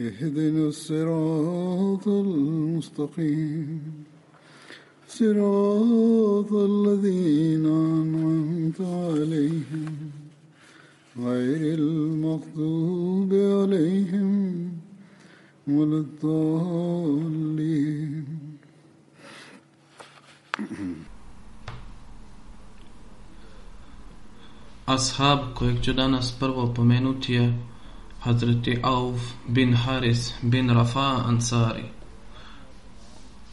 اهدنا الصراط المستقيم. صراط الذين أنعمت عليهم غير المغضوب عليهم ولا الضالين. Ashab kojeg ću danas prvo Hazreti Auf bin Haris bin Rafa Ansari.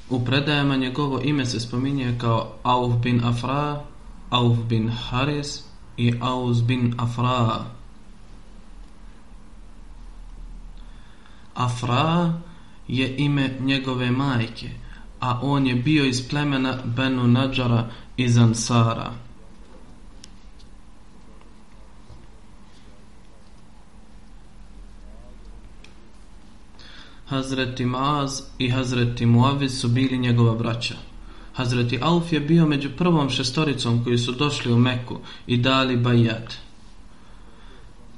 U predajama njegovo ime se spominje kao Auf bin Afra, Auf bin Haris i Aus bin Afra. Afra je ime njegove majke, a on je bio iz plemena Benu Nadžara iz Ansara. Hazreti Maaz i Hazreti Muaviz su bili njegova braća. Hazreti Auf je bio među prvom šestoricom koji su došli u Meku i dali bajat.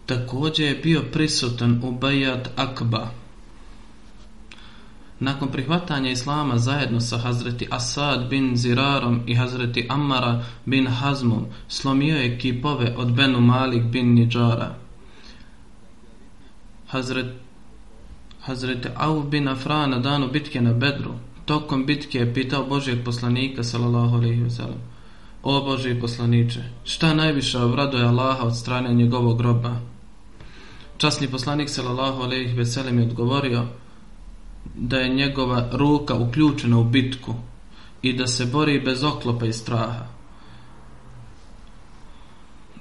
Također je bio prisutan u bajat Akba. Nakon prihvatanja Islama zajedno sa Hazreti Asad bin Zirarom i Hazreti Ammara bin Hazmom slomio je kipove od Benu Malik bin Nidžara. Hazreti Hazret Auf bin Afra na danu bitke na Bedru, tokom bitke je pitao Božijeg poslanika, sallallahu alaihi wa sallam, O Božiji poslaniče, šta najviše obraduje Allaha od strane njegovog groba? Časni poslanik, sallallahu alaihi wa sallam, je odgovorio da je njegova ruka uključena u bitku i da se bori bez oklopa i straha.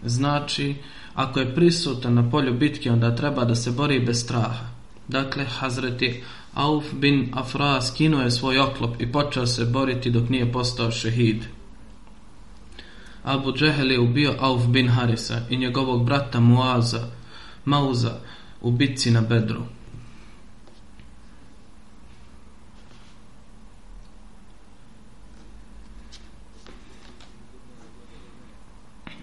Znači, ako je prisutan na polju bitke, onda treba da se bori bez straha. Dakle, Hazreti Auf bin Afra skinuo je svoj oklop i počeo se boriti dok nije postao šehid. Abu Džehel je ubio Auf bin Harisa i njegovog brata Muaza, Mauza, u bitci na Bedru.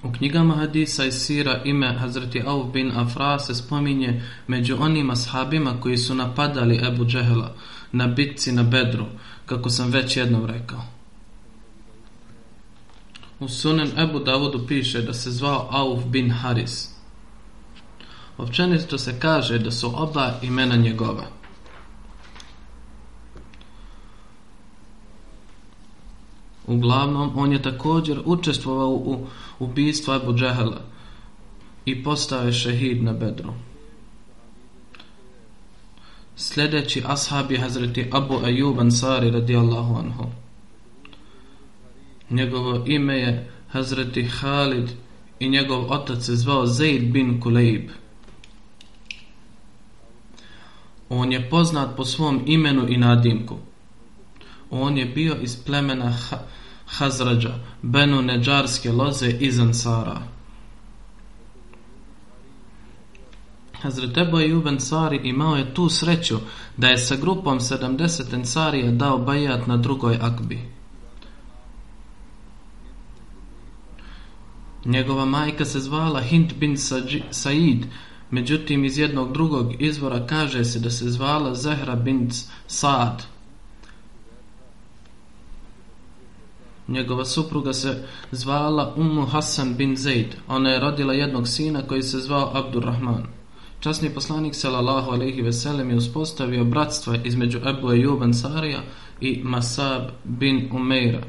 U knjigama hadisa i sira ime Hazreti Auf bin Afra se spominje među onima sahabima koji su napadali Ebu Džehela na bitci na Bedru, kako sam već jednom rekao. U sunen Ebu Davudu piše da se zvao Auf bin Haris. Općenito se kaže da su oba imena njegova. Uglavnom, on je također učestvovao u ubijstvu Abu Džahela i postao je šehid na Bedru. Sljedeći ashab je Hazreti Abu Ayyub Ansari radijallahu anhu. Njegovo ime je Hazreti Khalid i njegov otac se zvao Zaid bin Kulejb. On je poznat po svom imenu i nadimku. On je bio iz plemena Hazrađa, Benu Neđarske loze iz Ansara. Hazret Ebu Ejub Ansari imao je tu sreću da je sa grupom 70 Ansarija dao bajat na drugoj akbi. Njegova majka se zvala Hint bin Said, međutim iz jednog drugog izvora kaže se da se zvala Zehra bin Saad. Njegova supruga se zvala Ummu Hasan bin Zaid. Ona je rodila jednog sina koji se zvao Abdurrahman. Časni poslanik sallallahu alejhi ve sellem je uspostavio bratstvo između Abu Ayyub Ansarija i Masab bin Umeira.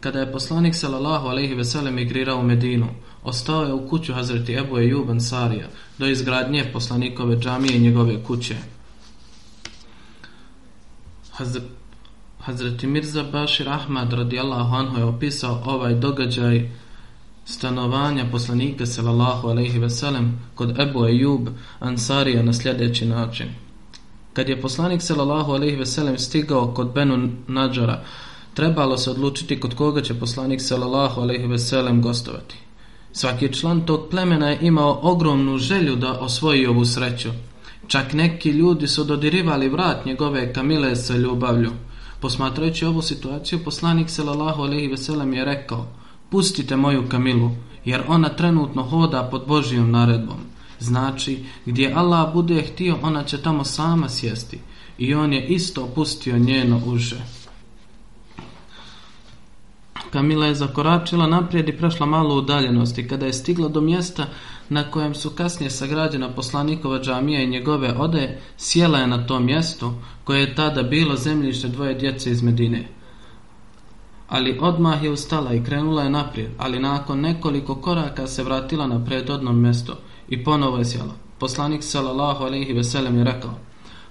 Kada je poslanik sallallahu alejhi ve sellem migrirao u Medinu, ostao je u kuću Hazreti Abu Ayyub Ansarija do izgradnje poslanikove džamije i njegove kuće. Hazreti Hazreti Mirza Bashir Ahmad radijallahu anhu je opisao ovaj događaj stanovanja poslanika sallallahu alejhi ve sellem kod Ebu Ejub Ansarija na sljedeći način. Kad je poslanik sallallahu alejhi ve sellem stigao kod Benu Nadžara, trebalo se odlučiti kod koga će poslanik sallallahu alejhi ve sellem gostovati. Svaki član tog plemena je imao ogromnu želju da osvoji ovu sreću. Čak neki ljudi su dodirivali vrat njegove kamile sa ljubavlju. Posmatrajući ovu situaciju, poslanik sallallahu alejhi ve sellem je rekao: pustite moju Kamilu, jer ona trenutno hoda pod Božijom naredbom. Znači, gdje Allah bude htio, ona će tamo sama sjesti. I on je isto pustio njeno uže. Kamila je zakoračila naprijed i prešla malo udaljenosti. kada je stigla do mjesta na kojem su kasnije sagrađena poslanikova džamija i njegove ode, sjela je na to mjesto koje je tada bilo zemljište dvoje djece iz Medine ali odmah je ustala i krenula je naprijed, ali nakon nekoliko koraka se vratila na predodno mjesto i ponovo je sjela. Poslanik sallallahu alejhi ve sellem je rekao: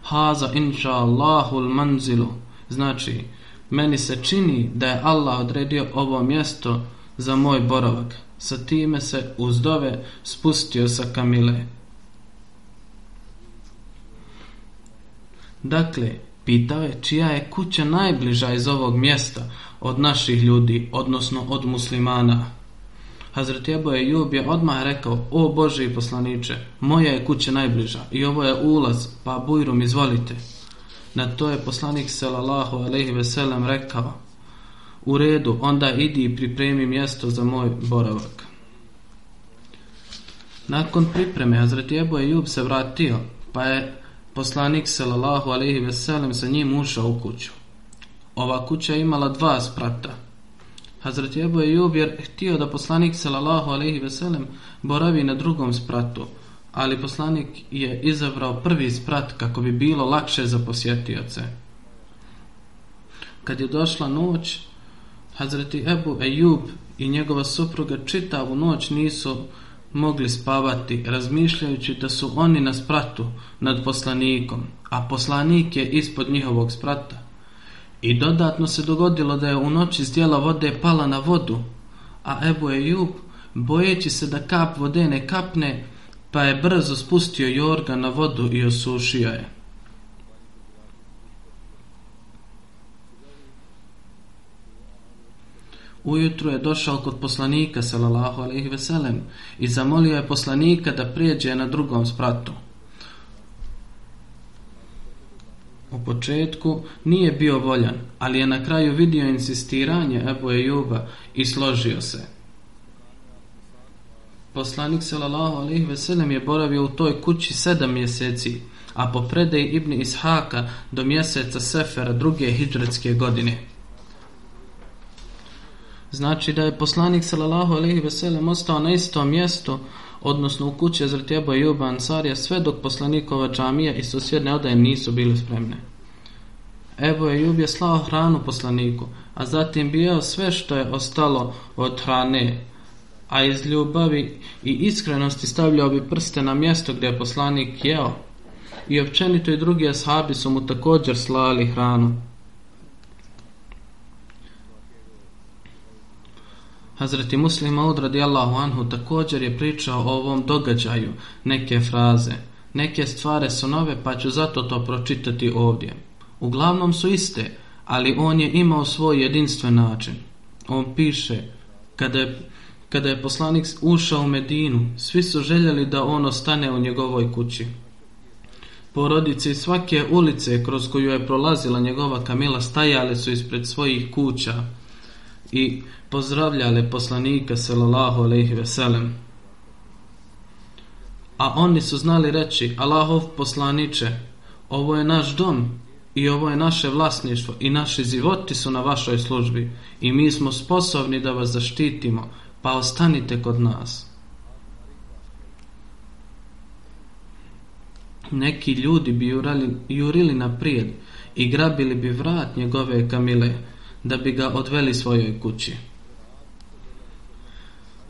"Haza inša Allahul manzilu." Znači, meni se čini da je Allah odredio ovo mjesto za moj boravak. Sa time se uz dove spustio sa Kamile. Dakle, pitao je čija je kuća najbliža iz ovog mjesta, od naših ljudi, odnosno od muslimana. Hazreti Ebu Ejub je odmah rekao, o Boži poslaniče, moja je kuća najbliža i ovo je ulaz, pa bujrum izvolite. Na to je poslanik sallallahu alejhi ve sellem rekao, u redu, onda idi i pripremi mjesto za moj boravak. Nakon pripreme, Hazreti Ebu Ejub se vratio, pa je poslanik sallallahu alejhi ve sellem sa njim ušao u kuću. Ova kuća je imala dva sprata. Hazreti Ebu Ejub je htio da poslanik sallallahu alejhi ve sellem boravi na drugom spratu, ali poslanik je izabrao prvi sprat kako bi bilo lakše za posjetioce. Kad je došla noć, Hazreti Ebu Ejub i njegova supruga čitavu noć nisu mogli spavati, razmišljajući da su oni na spratu nad poslanikom, a poslanik je ispod njihovog sprata. I dodatno se dogodilo da je u noći zdjela vode pala na vodu, a Ebu Ejub, bojeći se da kap vode ne kapne, pa je brzo spustio Jorga na vodu i osušio je. Ujutru je došao kod poslanika sallallahu alejhi ve sellem i zamolio je poslanika da prijeđe na drugom spratu. U početku nije bio voljan, ali je na kraju vidio insistiranje Ebu Ejuba i složio se. Poslanik sallallahu alejhi ve sellem je boravio u toj kući sedam mjeseci, a po predaji Ibn Ishaka do mjeseca Sefera druge hidžretske godine. Znači da je poslanik sallallahu alejhi ve sellem ostao na istom mjestu, odnosno u kući Hazreti Ebu Ejuba Ansarija sve dok poslanikova džamija i susjedne odaje nisu bile spremne. Ebu Ejub je slao hranu poslaniku, a zatim bijao sve što je ostalo od hrane, a iz ljubavi i iskrenosti stavljao bi prste na mjesto gdje je poslanik jeo. I općenito i drugi ashabi su mu također slali hranu. Hazreti Muslim Maud radijallahu anhu također je pričao o ovom događaju, neke fraze. Neke stvari su nove, pa ću zato to pročitati ovdje. Uglavnom su iste, ali on je imao svoj jedinstven način. On piše, kada je, kada je poslanik ušao u Medinu, svi su željeli da on ostane u njegovoj kući. Porodice svake ulice kroz koju je prolazila njegova Kamila stajale su ispred svojih kuća i pozdravljale poslanika sallallahu alejhi ve sellem. A oni su znali reći: Allahov poslanice, ovo je naš dom i ovo je naše vlasništvo i naši životi su na vašoj službi i mi smo sposobni da vas zaštitimo, pa ostanite kod nas. neki ljudi bi jurali, jurili naprijed i grabili bi vrat njegove kamile da bi ga odveli svojoj kući.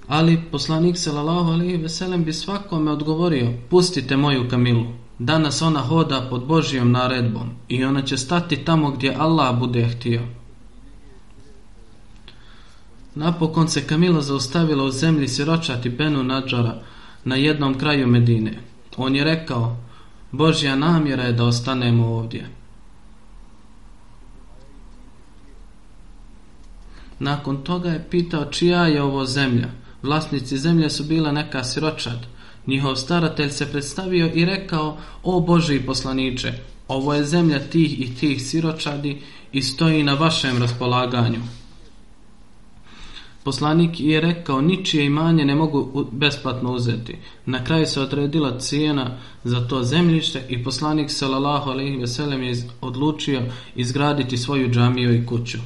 Ali poslanik sallallahu alejhi ve sellem bi svakome odgovorio: "Pustite moju kamilu. Danas ona hoda pod Božjom naredbom i ona će stati tamo gdje Allah bude htio." Napokon se Kamila zaustavila u zemlji siročati Benu Nadžara na jednom kraju Medine. On je rekao, Božja namjera je da ostanemo ovdje. Nakon toga je pitao čija je ovo zemlja. Vlasnici zemlje su bila neka siročad. Njihov staratelj se predstavio i rekao, o Boži poslaniče, ovo je zemlja tih i tih siročadi i stoji na vašem raspolaganju. Poslanik je rekao, ničije imanje ne mogu besplatno uzeti. Na kraju se odredila cijena za to zemljište i poslanik sallallahu alejhi ve sellem je odlučio izgraditi svoju džamiju i kuću.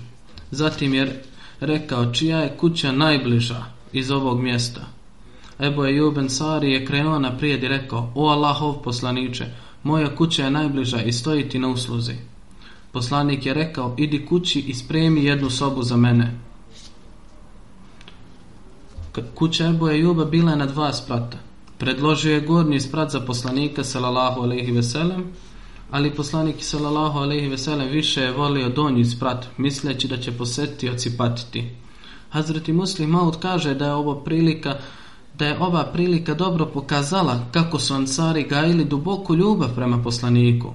Zatim je rekao, čija je kuća najbliža iz ovog mjesta. Ebu Juben Sari je krenuo naprijed i rekao, o Allahov poslaniče, moja kuća je najbliža i stoji ti na usluzi. Poslanik je rekao, idi kući i spremi jednu sobu za mene. Kuća Ebu Ejuba bila je na dva sprata. Predložio je gornji sprat za poslanika sallallahu alejhi ve sellem, ali poslanik sallallahu alejhi ve sellem više je volio donji sprat, misleći da će posetioci patiti. Hazreti Muslim Maud kaže da je ovo prilika da je ova prilika dobro pokazala kako su ansari gajili duboku ljubav prema poslaniku.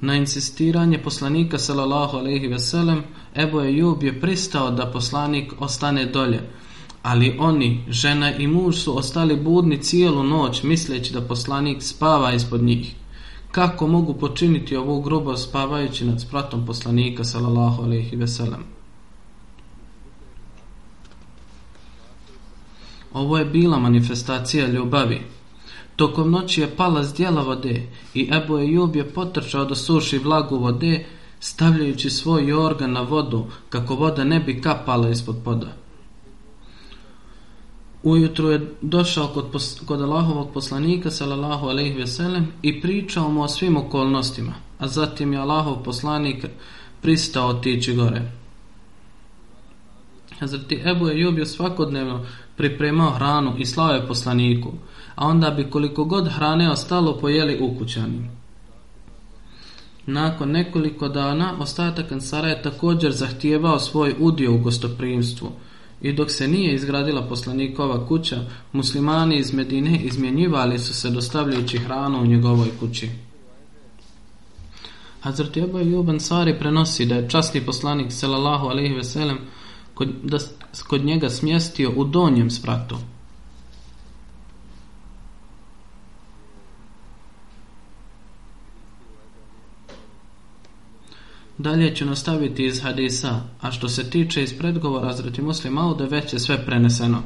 Na insistiranje poslanika sallallahu alejhi ve sellem Ebu Ejub je pristao da poslanik ostane dolje, Ali oni, žena i muž su ostali budni cijelu noć misleći da poslanik spava ispod njih. Kako mogu počiniti ovu grubo spavajući nad spratom poslanika sallallahu alaihi ve sellem? Ovo je bila manifestacija ljubavi. Tokom noći je pala zdjela vode i Ebu Ejub je potrčao da suši vlagu vode stavljajući svoj organ na vodu kako voda ne bi kapala ispod poda. Ujutru je došao kod, kod Allahovog poslanika sallallahu alejhi ve sellem i pričao mu o svim okolnostima, a zatim je Allahov poslanik pristao otići gore. Hazreti Ebu je svakodnevno pripremao hranu i slao je poslaniku, a onda bi koliko god hrane ostalo pojeli ukućani. Nakon nekoliko dana, ostatak Ansara je također zahtijevao svoj udio u gostoprimstvu – I dok se nije izgradila poslanikova kuća, muslimani iz Medine izmjenjivali su se dostavljajući hranu u njegovoj kući. Hazrat Ebu Juban Sari prenosi da je časni poslanik sallallahu alejhi ve sellem kod, da, kod njega smjestio u donjem spratu. Dalje ću nastaviti iz hadisa, a što se tiče iz predgovora Hazreti Muslim Aude, već je sve preneseno.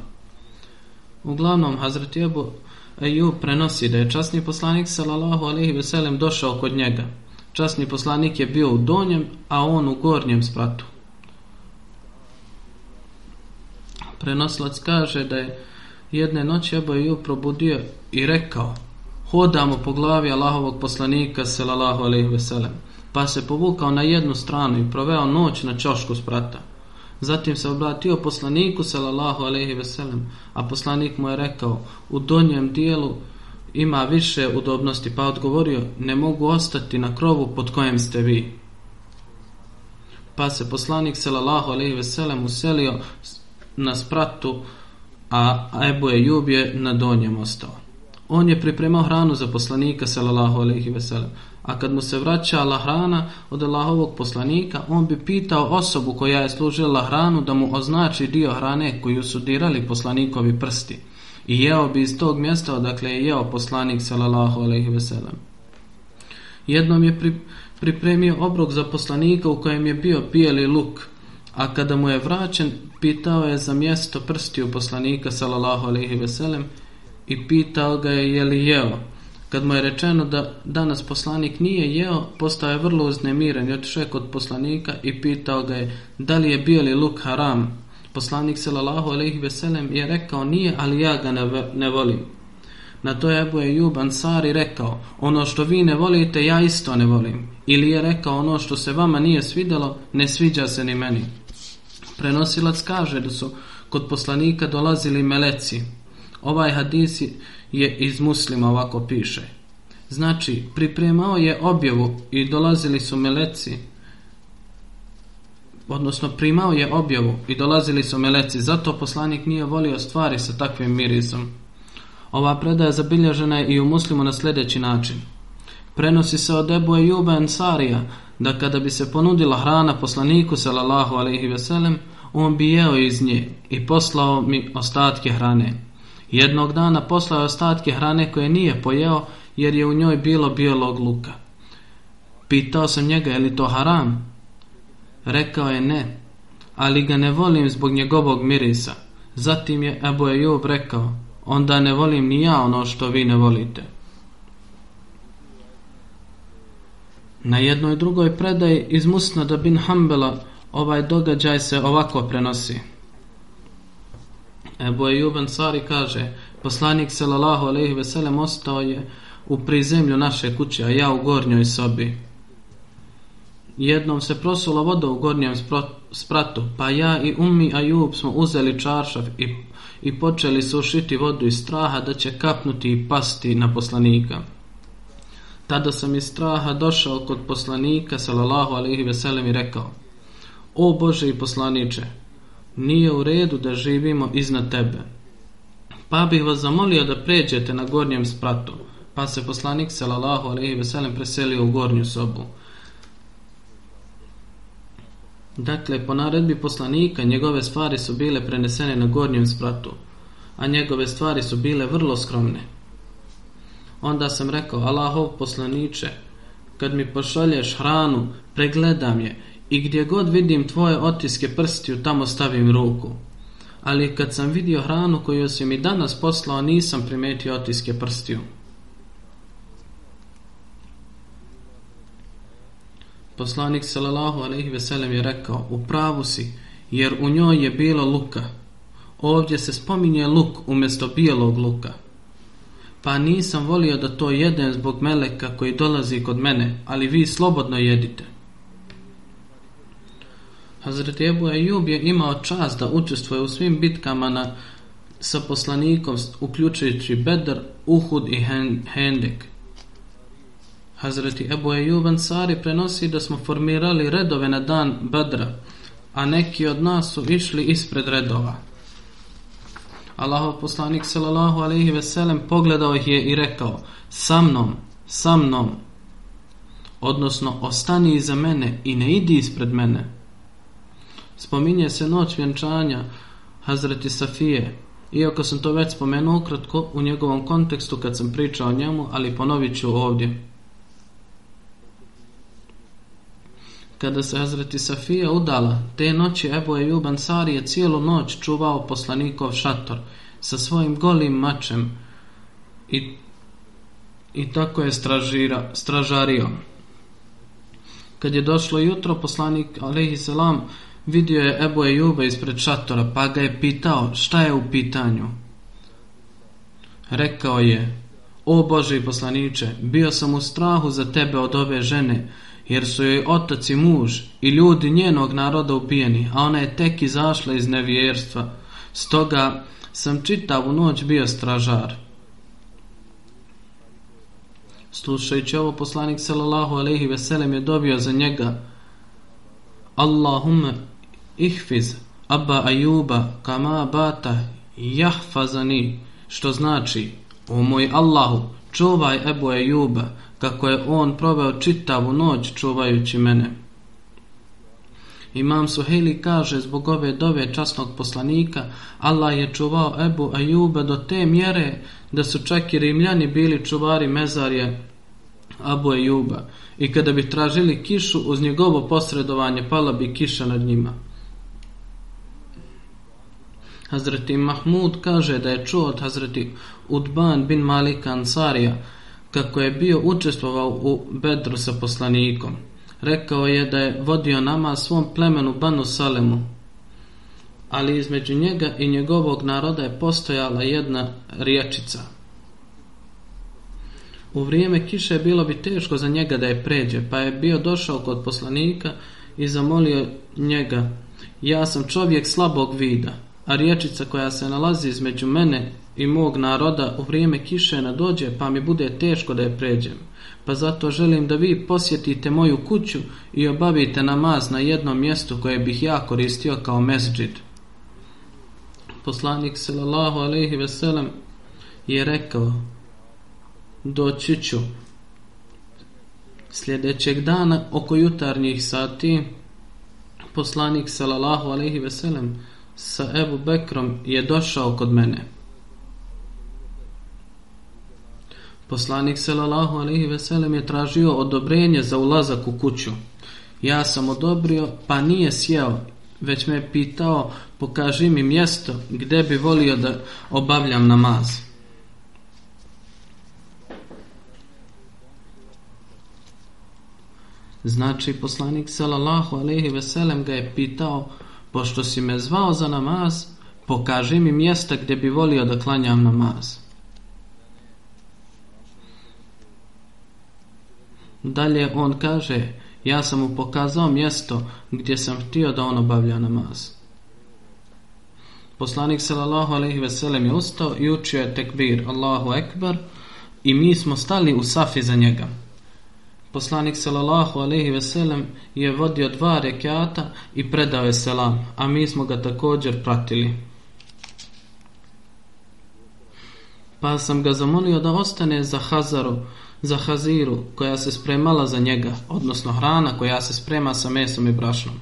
Uglavnom, Hazreti Ebu Ejub prenosi da je časni poslanik sallallahu alaihi veselem došao kod njega. Časni poslanik je bio u donjem, a on u gornjem spratu. Prenoslac kaže da je jedne noći Ebu Ejub probudio i rekao hodamo po glavi Allahovog poslanika sallallahu alaihi veselem pa se povukao na jednu stranu i proveo noć na čošku sprata. Zatim se obratio poslaniku sallallahu alejhi ve sellem, a poslanik mu je rekao: "U donjem dijelu ima više udobnosti." Pa odgovorio: "Ne mogu ostati na krovu pod kojem ste vi." Pa se poslanik sallallahu alejhi ve sellem uselio na spratu, a Ebu Ejub je na donjem ostao. On je pripremao hranu za poslanika sallallahu alejhi ve sellem, a kad mu se vraćala hrana od Allahovog poslanika, on bi pitao osobu koja je služila hranu da mu označi dio hrane koju su dirali poslanikovi prsti. I jeo bi iz tog mjesta odakle je jeo poslanik sallallahu alejhi ve sellem. Jednom je pri, pripremio obrok za poslanika u kojem je bio bijeli luk, a kada mu je vraćen, pitao je za mjesto prstiju poslanika sallallahu alejhi ve sellem i pitao ga je je li jeo. Kad mu je rečeno da danas poslanik nije jeo, postao je vrlo uznemiren i otišao kod poslanika i pitao ga je da li je bijeli luk haram. Poslanik sallallahu alejhi ve sellem je rekao nije, ali ja ga ne, ne volim. Na to je Ebu Ejub Ansari rekao, ono što vi ne volite, ja isto ne volim. Ili je rekao, ono što se vama nije svidjelo, ne sviđa se ni meni. Prenosilac kaže da su kod poslanika dolazili meleci. Ovaj hadis je iz muslima ovako piše. Znači, pripremao je objavu i dolazili su meleci, odnosno primao je objavu i dolazili su meleci, zato poslanik nije volio stvari sa takvim mirisom. Ova predaja zabilježena je i u muslimu na sljedeći način. Prenosi se od Ebu Ejuba Ensarija da kada bi se ponudila hrana poslaniku sallallahu alaihi veselem, on bi jeo iz nje i poslao mi ostatke hrane. Jednog dana poslao je ostatke hrane koje nije pojeo jer je u njoj bilo bijelog luka. Pitao sam njega je li to haram? Rekao je ne, ali ga ne volim zbog njegovog mirisa. Zatim je Ebu Ejub rekao, onda ne volim ni ja ono što vi ne volite. Na jednoj drugoj predaji iz Musnada bin Hambela ovaj događaj se ovako prenosi. Ebu Ejub Ansari kaže, poslanik sallallahu alejhi ve sellem ostao je u prizemlju naše kuće, a ja u gornjoj sobi. Jednom se prosula voda u gornjem spratu, pa ja i Ummi Ajub smo uzeli čaršav i, i počeli sušiti vodu iz straha da će kapnuti i pasti na poslanika. Tada sam iz straha došao kod poslanika, salallahu alaihi veselem, i rekao, O Bože i poslaniče, nije u redu da živimo iznad tebe. Pa bih vas zamolio da pređete na gornjem spratu, pa se poslanik, sallallahu alejhi ve sellem preselio u gornju sobu. Dakle, po naredbi poslanika, njegove stvari su bile prenesene na gornjem spratu, a njegove stvari su bile vrlo skromne. Onda sam rekao, Allahov poslaniče, kad mi pošalješ hranu, pregledam je i gdje god vidim tvoje otiske prstiju, tamo stavim ruku. Ali kad sam vidio hranu koju si mi danas poslao, nisam primetio otiske prstiju. Poslanik sallallahu alejhi ve sellem je rekao: "U pravu si, jer u njoj je bilo luka. Ovdje se spominje luk umjesto bijelog luka. Pa nisam volio da to jedem zbog meleka koji dolazi kod mene, ali vi slobodno jedite." Hazret Ebu Ejub je imao čast da učestvuje u svim bitkama na, sa poslanikom, uključujući Bedr, Uhud i Hendek. Hazreti Ebu Ejub Ansari prenosi da smo formirali redove na dan Badra, a neki od nas su išli ispred redova. Allahov poslanik sallallahu alejhi ve sellem pogledao ih je i rekao: "Sa mnom, sa mnom." Odnosno, ostani iza mene i ne idi ispred mene. Spominje se noć vjenčanja Hazreti Safije, iako sam to već spomenuo ukratko u njegovom kontekstu kad sam pričao o njemu, ali ponovit ću ovdje. Kada se Hazreti Safija udala, te noći Ebu Ejub Ansari je cijelu noć čuvao poslanikov šator sa svojim golim mačem i, i tako je stražira, stražario. Kad je došlo jutro, poslanik Alehi Selam vidio je Ebu Ejuba ispred šatora pa ga je pitao šta je u pitanju. Rekao je, o Bože i poslaniče, bio sam u strahu za tebe od ove žene, jer su joj otac i muž i ljudi njenog naroda ubijeni, a ona je tek izašla iz nevjerstva. Stoga sam čitavu noć bio stražar. Slušajući ovo poslanik sallallahu alejhi ve sellem je dobio za njega Allahumma ihfiz Abba Ajuba kama bata jahfazani što znači o moj Allahu čuvaj Ebu Ajuba kako je on proveo čitavu noć čuvajući mene. Imam Suheli kaže zbog ove dove časnog poslanika Allah je čuvao Ebu Ajuba do te mjere da su čak i rimljani bili čuvari mezarje Abu Ajuba i kada bi tražili kišu uz njegovo posredovanje pala bi kiša nad njima. Hazreti Mahmud kaže da je čuo od Hazreti Udban bin Malika Ansarija kako je bio učestvovao u bedru sa poslanikom. Rekao je da je vodio nama svom plemenu Banu Salemu, ali između njega i njegovog naroda je postojala jedna riječica. U vrijeme kiše bilo bi teško za njega da je pređe, pa je bio došao kod poslanika i zamolio njega, ja sam čovjek slabog vida, a riječica koja se nalazi između mene i mog naroda u vrijeme kiše nadođe, pa mi bude teško da je pređem. Pa zato želim da vi posjetite moju kuću i obavite namaz na jednom mjestu koje bih ja koristio kao mesđid. Poslanik sallallahu alejhi ve sellem je rekao: Doći ću. Sljedećeg dana oko jutarnjih sati poslanik sallallahu alejhi ve sellem sa Ebu Bekrom je došao kod mene. Poslanik sallallahu alejhi ve sellem je tražio odobrenje za ulazak u kuću. Ja sam odobrio, pa nije sjeo, već me je pitao pokaži mi mjesto gdje bi volio da obavljam namaz. Znači poslanik sallallahu alejhi ve sellem ga je pitao pošto si me zvao za namaz, pokaži mi mjesta gdje bi volio da klanjam namaz. Dalje on kaže, ja sam mu pokazao mjesto gdje sam htio da on obavlja namaz. Poslanik sallallahu alejhi ve sellem je ustao i učio je tekbir Allahu ekber i mi smo stali u safi za njega. Poslanik sallallahu alejhi ve sellem je vodio dva rekata i predao je selam, a mi smo ga također pratili. Pa sam ga zamolio da ostane za Hazaru, za Haziru koja se spremala za njega, odnosno hrana koja se sprema sa mesom i brašnom.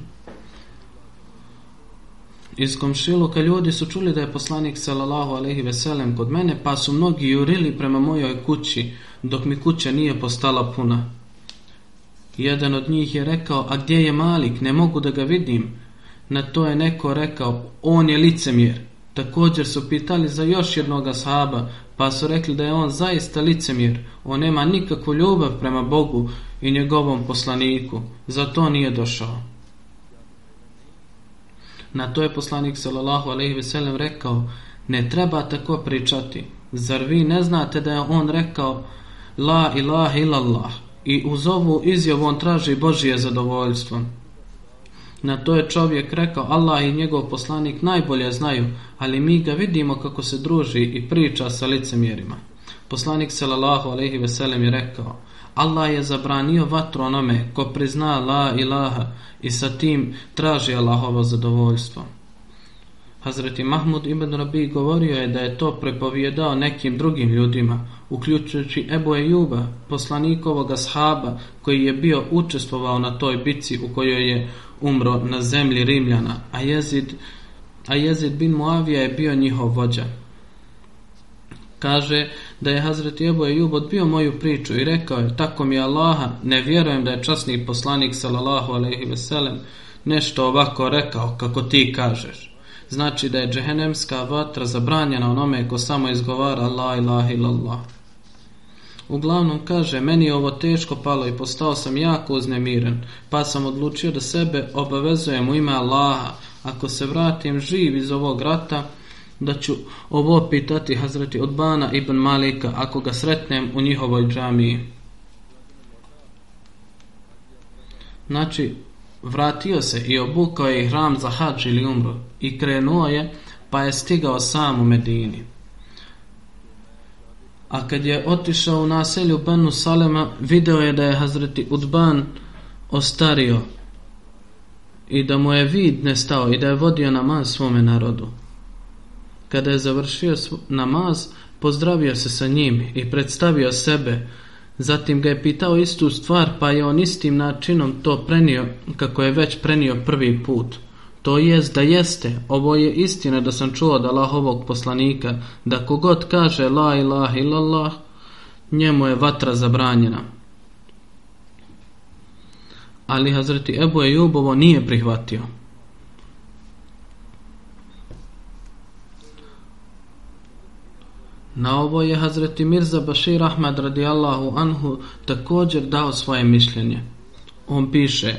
Iz komšiluka ljudi su čuli da je poslanik sallallahu alejhi ve sellem kod mene, pa su mnogi jurili prema mojoj kući, dok mi kuća nije postala puna. Jedan od njih je rekao, a gdje je Malik, ne mogu da ga vidim. Na to je neko rekao, on je licemjer. Također su pitali za još jednog ashaba, pa su rekli da je on zaista licemjer. On nema nikakvu ljubav prema Bogu i njegovom poslaniku. Zato nije došao. Na to je poslanik sallallahu alejhi ve sellem rekao: "Ne treba tako pričati. Zar vi ne znate da je on rekao la ilaha illallah i uz ovu izjavu on traži Božije zadovoljstvo?" Na to je čovjek rekao, Allah i njegov poslanik najbolje znaju, ali mi ga vidimo kako se druži i priča sa licemjerima. Poslanik sallallahu alejhi ve sellem je rekao: Allah je zabranio vatru onome ko prizna la ilaha i sa tim traži Allahovo zadovoljstvo. Hazreti Mahmud ibn Rabi govorio je da je to prepovjedao nekim drugim ljudima, uključujući Ebu Ejuba, poslanikovog ashaba koji je bio učestvovao na toj bici u kojoj je umro na zemlji Rimljana, a Jezid, a Jezid bin Muavija je bio njihov vođa. Kaže da je Hazret Ebu Ejub odbio moju priču i rekao je, tako mi Allaha, ne vjerujem da je časni poslanik sallallahu alaihi veselem nešto ovako rekao kako ti kažeš. Znači da je džehennemska vatra zabranjena onome ko samo izgovara la ilaha illallah. Uglavnom kaže, meni je ovo teško palo i postao sam jako uznemiren, pa sam odlučio da sebe obavezujem u ime Allaha. Ako se vratim živ iz ovog rata, da ću ovo pitati Hazreti Odbana ibn Malika ako ga sretnem u njihovoj džamiji. Znači, vratio se i obukao je hram za hađ ili umru i krenuo je, pa je stigao sam u Medini. A kad je otišao u naselju Banu Salema, video je da je Hazreti Udban ostario i da mu je vid nestao i da je vodio namaz svome narodu. Kada je završio namaz, pozdravio se sa njim i predstavio sebe. Zatim ga je pitao istu stvar, pa je on istim načinom to prenio kako je već prenio prvi put. To jest da jeste, ovo je istina da sam čuo da Allahovog poslanika, da kogod kaže la ilaha illallah, njemu je vatra zabranjena. Ali Hazreti Ebu Ejubovo nije prihvatio. Na ovo je Hazreti Mirza Bashir Ahmad radijallahu anhu također dao svoje mišljenje. On piše,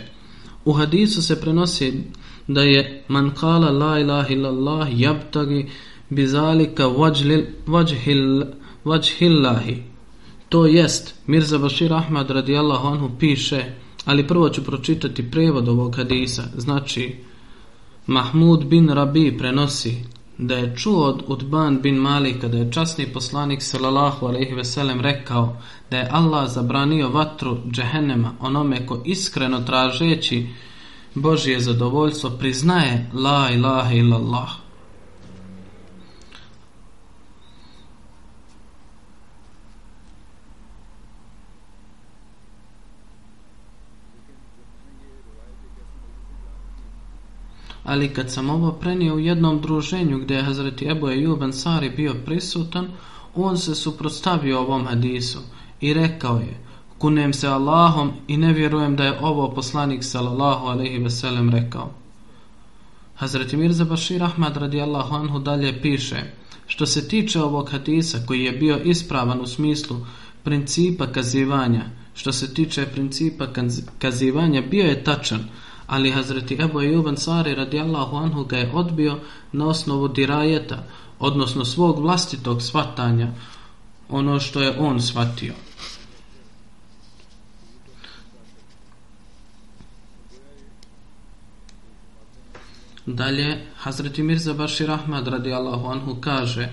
u hadisu se prenosi da je man kala la ilaha illallah jabtagi bizalika vajhillahi. To jest, Mirza Bashir Ahmad radijallahu anhu piše, ali prvo ću pročitati prevod ovog hadisa. Znači, Mahmud bin Rabi prenosi da je čuo od Utban bin Malika da je časni poslanik sallallahu alejhi ve sellem rekao da je Allah zabranio vatru džehennema onome ko iskreno tražeći Božje zadovoljstvo priznaje la ilaha illallah. Ali kad sam ovo prenio u jednom druženju gdje je Hazreti Ebu Ejub Ansari bio prisutan, on se suprotstavio ovom hadisu i rekao je, kunem se Allahom i ne vjerujem da je ovo poslanik sallallahu alaihi ve sellem rekao. Hazreti Mirza Bashir Ahmad radijallahu anhu dalje piše, što se tiče ovog hadisa koji je bio ispravan u smislu principa kazivanja, što se tiče principa kazivanja, bio je tačan, ali Hazreti Ebu Ejub Ansari radijallahu anhu ga je odbio na osnovu dirajeta, odnosno svog vlastitog svatanja, ono što je on svatio. Dalje, Hazreti Mirza Bashir Ahmad radijallahu anhu kaže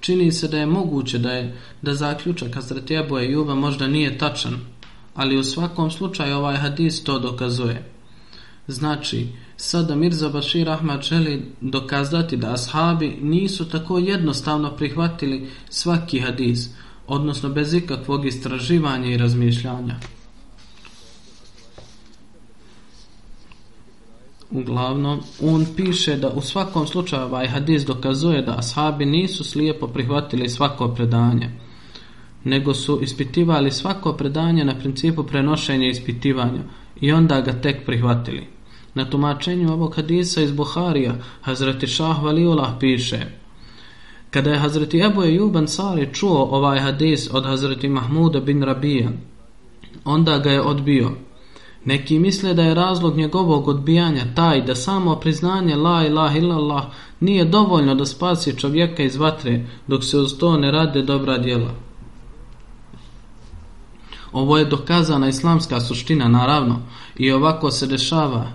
čini se da je moguće da je da zaključak Hazreti Ebu Ejuba možda nije tačan, ali u svakom slučaju ovaj hadis to dokazuje. Znači, sada Mirza Bashir Ahmad želi dokazati da ashabi nisu tako jednostavno prihvatili svaki hadis, odnosno bez ikakvog istraživanja i razmišljanja. Uglavnom, on piše da u svakom slučaju ovaj hadis dokazuje da ashabi nisu slijepo prihvatili svako predanje, nego su ispitivali svako predanje na principu prenošenja i ispitivanja i onda ga tek prihvatili. Na tumačenju ovog hadisa iz Buharija, Hazreti Šah Valiullah piše Kada je Hazreti Ebu Ejub Ansari čuo ovaj hadis od Hazreti Mahmuda bin Rabija, onda ga je odbio. Neki misle da je razlog njegovog odbijanja taj da samo priznanje la ilaha illallah nije dovoljno da spasi čovjeka iz vatre dok se uz to ne rade dobra djela. Ovo je dokazana islamska suština naravno i ovako se dešava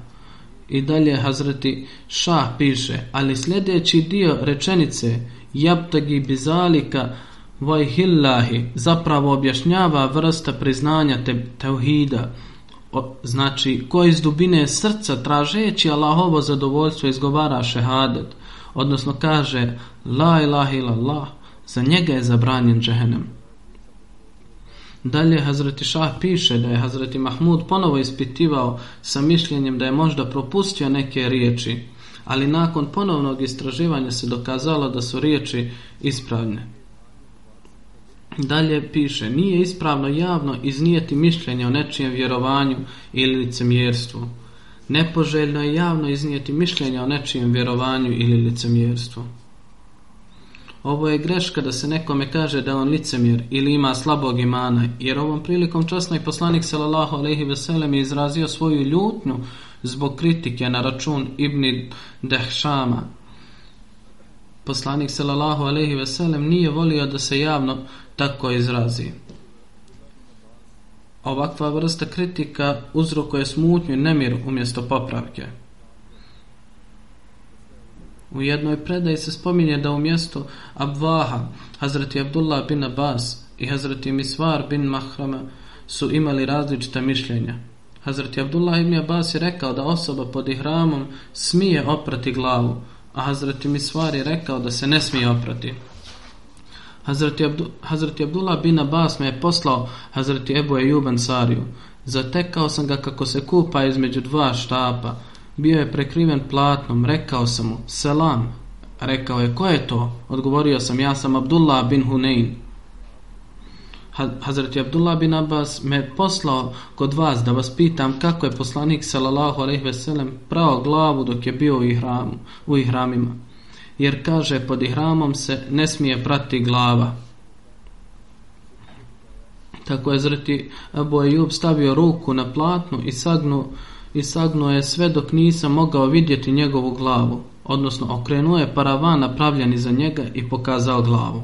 I dalje Hazreti Šah piše, ali sljedeći dio rečenice Jabtagi bizalika vajhillahi zapravo objašnjava vrsta priznanja te, tevhida, O, znači, ko iz dubine srca tražeći Allahovo zadovoljstvo izgovara šehadet, odnosno kaže La ilaha illallah, za njega je zabranjen džehennem. Dalje Hazreti Šah piše da je Hazreti Mahmud ponovo ispitivao sa mišljenjem da je možda propustio neke riječi, ali nakon ponovnog istraživanja se dokazalo da su riječi ispravne. Dalje piše, nije ispravno javno iznijeti mišljenje o nečijem vjerovanju ili licemjerstvu. Nepoželjno je javno iznijeti mišljenje o nečijem vjerovanju ili licemjerstvu. Ovo je greška da se nekome kaže da on licemjer ili ima slabog imana, jer ovom prilikom časni poslanik sallallahu alejhi ve sellem izrazio svoju ljutnju zbog kritike na račun Ibn Dehšama. Poslanik sallallahu alejhi ve sellem nije volio da se javno tako izrazi. Ovakva vrsta kritika uzrokuje smutnju i nemir umjesto popravke. U jednoj predaji se spominje da u mjestu Abvaha, Hazreti Abdullah bin Abbas i Hazreti Misvar bin Mahrama su imali različita mišljenja. Hazreti Abdullah ibn Abbas je rekao da osoba pod ihramom smije oprati glavu, a Hazreti Misvar je rekao da se ne smije oprati. Hazreti, Abdu, Hazreti Abdullah bin Abbas me je poslao Hazreti Ebu Ejub Ansariju. Zatekao sam ga kako se kupa između dva štapa, bio je prekriven platnom, rekao sam mu, selam, rekao je, ko je to? Odgovorio sam, ja sam Abdullah bin Hunein. Hazreti Abdullah bin Abbas me poslao kod vas da vas pitam kako je poslanik sallallahu alejhi ve sellem prao glavu dok je bio u ihramu, u ihramima. Jer kaže pod ihramom se ne smije prati glava. Tako je Hazreti Abu Ejub stavio ruku na platnu i sagnu i sagnuo je sve dok nisam mogao vidjeti njegovu glavu, odnosno okrenuo je paravan napravljen iza njega i pokazao glavu.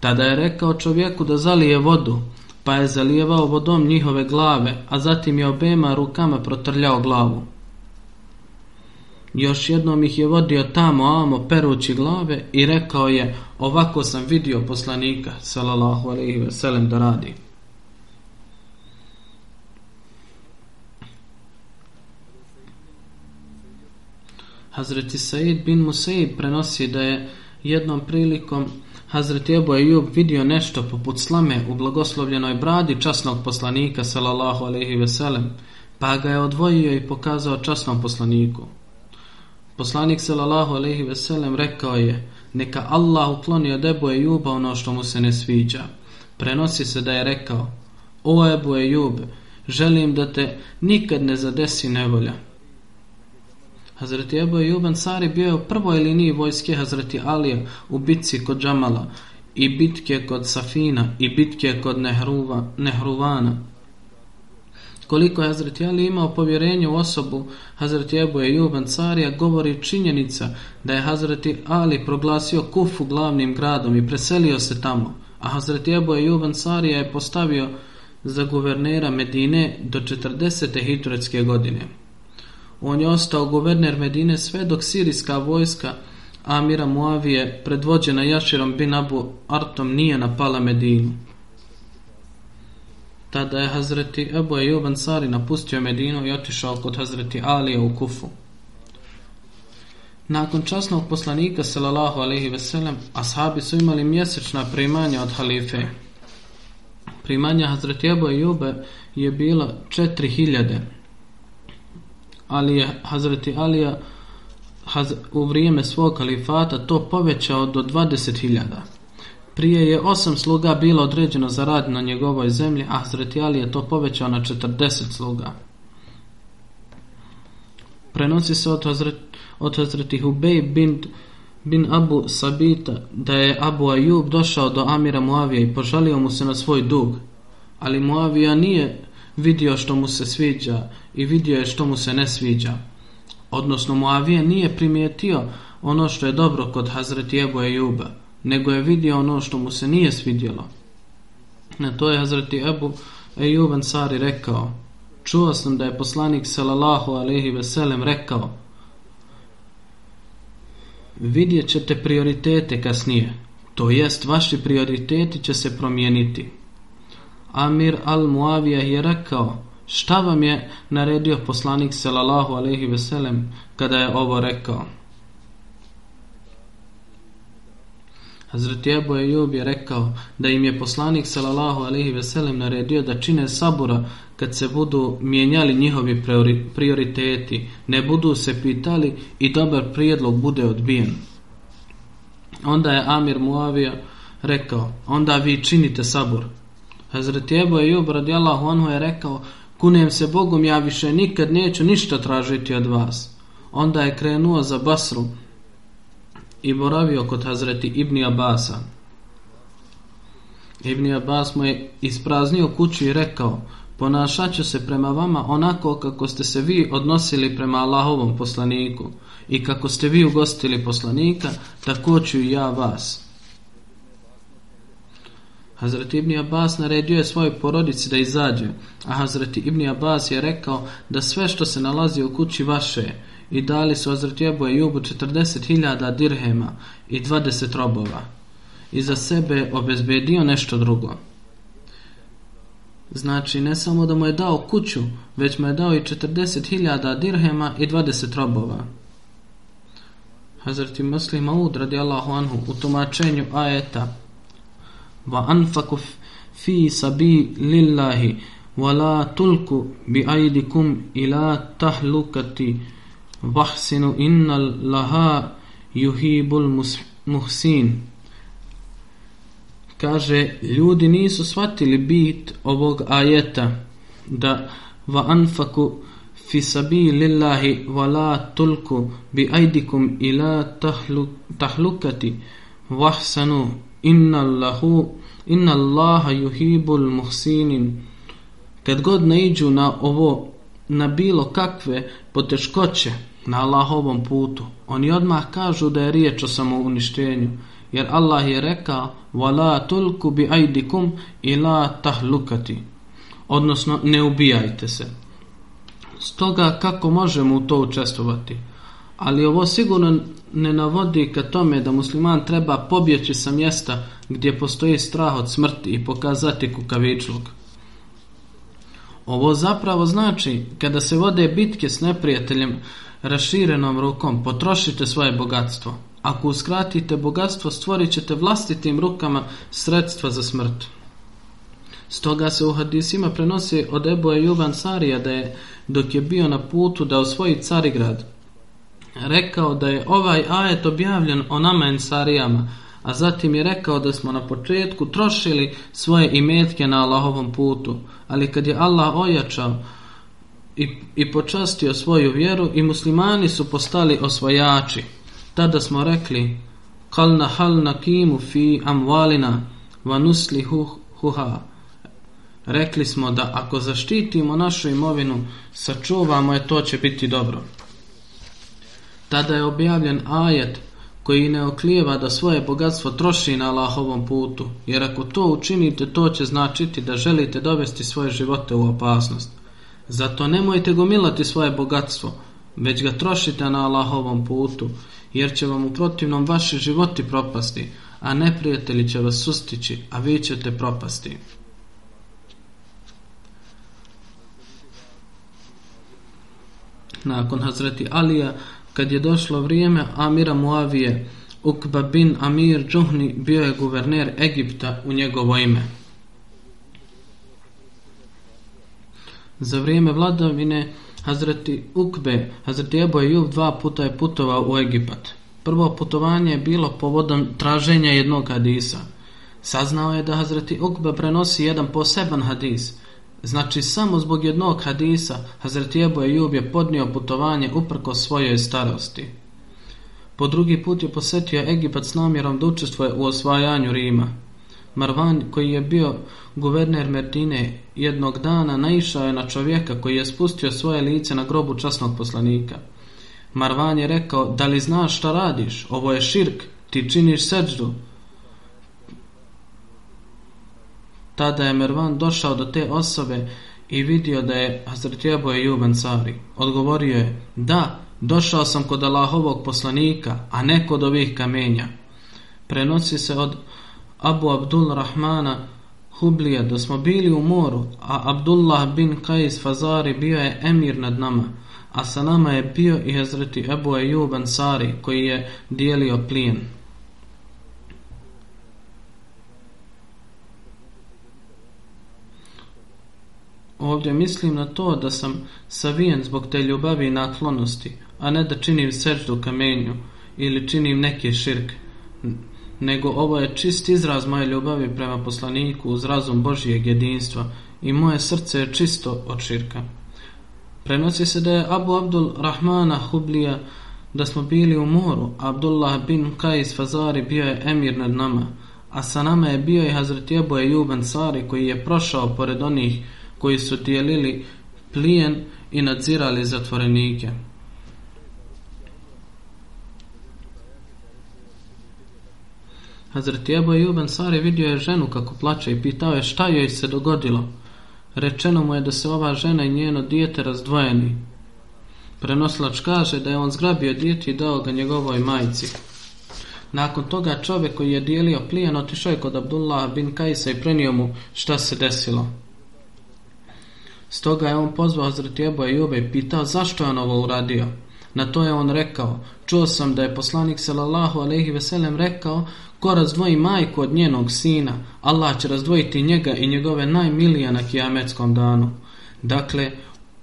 Tada je rekao čovjeku da zalije vodu, pa je zalijevao vodom njihove glave, a zatim je obema rukama protrljao glavu. Još jednom ih je vodio tamo amo perući glave i rekao je ovako sam vidio poslanika sallallahu alaihi ve sellem da radi. Hazreti Said bin Musaid prenosi da je jednom prilikom Hazreti Ebu Ejub vidio nešto poput slame u blagoslovljenoj bradi časnog poslanika sallallahu alaihi ve sellem, pa ga je odvojio i pokazao časnom poslaniku. Poslanik sallallahu alejhi ve sellem rekao je: "Neka Allah ukloni od Ebu Ejuba ono što mu se ne sviđa." Prenosi se da je rekao: "O Ebu Ejub, želim da te nikad ne zadesi nevolja." Hazreti Ebu Ejub Ansari bio je u prvoj liniji vojske Hazreti Alija u bitci kod Džamala i bitke kod Safina i bitke kod Nehruva, Nehruvana. Koliko je Hazreti Ali imao povjerenje u osobu Hazreti Ebu Ejub Ansarija govori činjenica da je Hazreti Ali proglasio Kufu glavnim gradom i preselio se tamo, a Hazreti Ebu Ejub Ansarija je postavio za guvernera Medine do 40. hitretske godine. On je ostao guverner Medine sve dok sirijska vojska Amira Muavije predvođena Jaširom bin Abu Artom nije napala Medinu. Tada je Hazreti Ebu Ejub Ansari napustio Medinu i otišao kod Hazreti Alije u Kufu. Nakon časnog poslanika sallallahu alejhi ve sellem, ashabi su imali mjesečna primanja od halife. Primanja Hazreti Ebu Ejube je bila 4000. Ali je Hazreti Alija haz, u vrijeme svog kalifata to povećao do 20.000. Prije je osam sluga bilo određeno za rad na njegovoj zemlji, a Hazreti Ali je to povećao na 40 sluga. Prenosi se od, Hazret, od Hazreti Hubej bin, bin Abu Sabita da je Abu Ajub došao do Amira Muavija i požalio mu se na svoj dug. Ali Muavija nije vidio što mu se sviđa i vidio je što mu se ne sviđa. Odnosno Muavija nije primijetio ono što je dobro kod Hazreti Ebu Ajuba nego je vidio ono što mu se nije svidjelo. Na to je Hazreti Ebu Ejub Ansari rekao, čuo sam da je poslanik sallallahu alaihi veselem rekao, vidjet ćete prioritete kasnije, to jest vaši prioriteti će se promijeniti. Amir al-Muavija je rekao, šta vam je naredio poslanik sallallahu alaihi veselem kada je ovo rekao? Hazreti Ebu Ejub je rekao da im je poslanik sallallahu alaihi veselem naredio da čine sabura kad se budu mijenjali njihovi prioriteti, ne budu se pitali i dobar prijedlog bude odbijen. Onda je Amir Muavija rekao, onda vi činite sabur. Hazreti Ebu Ejub radijallahu anhu je rekao, kunem se Bogom, ja više nikad neću ništa tražiti od vas. Onda je krenuo za Basru, i boravio kod Hazreti Ibni Abasa. Ibni Abbas mu je ispraznio kuću i rekao, ponašat ću se prema vama onako kako ste se vi odnosili prema Allahovom poslaniku i kako ste vi ugostili poslanika, tako ću i ja vas. Hazreti Ibni Abbas naredio je svojoj porodici da izađe, a Hazreti Ibni Abbas je rekao da sve što se nalazi u kući vaše je, i dali su Hazreti Ejubu 40.000 dirhema i 20 robova i za sebe obezbedio nešto drugo. Znači, ne samo da mu je dao kuću, već mu je dao i 40.000 dirhema i 20 robova. Hazreti Muslim Aud radijallahu anhu u tumačenju ajeta va anfaku fi sabi lillahi wa la tulku bi ajdikum ila tahlukati vahsinu inna laha yuhibul muhsin. Kaže ljudi nisu shvatili bit ovog ajeta da va anfaku fi sabilillahi wa la tulku bi aidikum ila tahlukati vahsanu inna lahu inna allaha yuhibul muhsinin. Kad god naiđu na ovo na bilo kakve poteškoće na Allahovom putu. Oni odmah kažu da je riječ o samouništenju jer Allah je rekao وَلَا تُلْكُ بِعَيْدِكُمْ إِلَا تَحْلُكَتِ odnosno ne ubijajte se. Stoga kako možemo u to učestvovati? Ali ovo sigurno ne navodi ka tome da musliman treba pobjeći sa mjesta gdje postoji strah od smrti i pokazati kukavičluk. Ovo zapravo znači kada se vode bitke s neprijateljem raširenom rukom, potrošite svoje bogatstvo. Ako uskratite bogatstvo, stvorit ćete vlastitim rukama sredstva za smrt. Stoga se u hadisima prenosi od Ebu Ejuban Sarija da je, dok je bio na putu da osvoji Carigrad, rekao da je ovaj ajet objavljen o nama Ensarijama, a zatim je rekao da smo na početku trošili svoje imetke na Allahovom putu, ali kad je Allah ojačao i, i počastio svoju vjeru i muslimani su postali osvajači. tada smo rekli kalna hal nakimu fi amvalina va nusli huha rekli smo da ako zaštitimo našu imovinu sačuvamo je to će biti dobro tada je objavljen ajet koji ne oklijeva da svoje bogatstvo troši na Allahovom putu, jer ako to učinite, to će značiti da želite dovesti svoje živote u opasnost. Zato nemojte gomilati svoje bogatstvo, već ga trošite na Allahovom putu, jer će vam u protivnom vaši životi propasti, a neprijatelji će vas sustići, a vi ćete propasti. Nakon Hazreti Alija, kad je došlo vrijeme Amira Muavije, Ukba bin Amir Džuhni bio je guverner Egipta u njegovo ime. Za vrijeme vladavine Hazreti Ukbe, Hazreti Ebu Ejub dva puta je putovao u Egipat. Prvo putovanje je bilo povodom traženja jednog hadisa. Saznao je da Hazreti Ukbe prenosi jedan poseban hadis. Znači samo zbog jednog hadisa Hazreti Ebu Ejub je podnio putovanje uprko svojoj starosti. Po drugi put je posetio Egipat s namjerom da učestvuje u osvajanju Rima. Marvan, koji je bio guverner Merdine, jednog dana naišao je na čovjeka koji je spustio svoje lice na grobu časnog poslanika. Marvan je rekao, da li znaš šta radiš? Ovo je širk, ti činiš seđdu. Tada je Mervan došao do te osobe i vidio da je Hazret Jebo je Juben Odgovorio je, da, došao sam kod Allahovog poslanika, a ne kod ovih kamenja. Prenosi se od Abu Abdul Rahmana Hublija da smo bili u moru, a Abdullah bin Qais Fazari bio je emir nad nama, a sa nama je bio i Hazreti Ebu Ejub Ansari koji je dijelio plijen. Ovdje mislim na to da sam savijen zbog te ljubavi i naklonosti, a ne da činim seždu kamenju ili činim neke širke nego ovo je čist izraz moje ljubavi prema poslaniku uz razum Božijeg jedinstva i moje srce je čisto od širka. Prenosi se da je Abu Abdul Rahmana Hublija da smo bili u moru, Abdullah bin Kajs Fazari bio je emir nad nama, a sa nama je bio i Hazret Ebu Ejub Ansari koji je prošao pored onih koji su dijelili plijen i nadzirali zatvorenike. Hazreti Ebu Ejub Ansari vidio je ženu kako plače i pitao je šta joj se dogodilo. Rečeno mu je da se ova žena i njeno dijete razdvojeni. Prenoslač kaže da je on zgrabio dijete i dao ga njegovoj majci. Nakon toga čovjek koji je dijelio plijen otišao je kod Abdullah bin Kajsa i prenio mu šta se desilo. Stoga je on pozvao Hazreti Ebu Ejube i pitao zašto je on ovo uradio. Na to je on rekao, čuo sam da je poslanik sallallahu alejhi ve sellem rekao Ko razdvoji majku od njenog sina, Allah će razdvojiti njega i njegove najmilije na kijametskom danu. Dakle,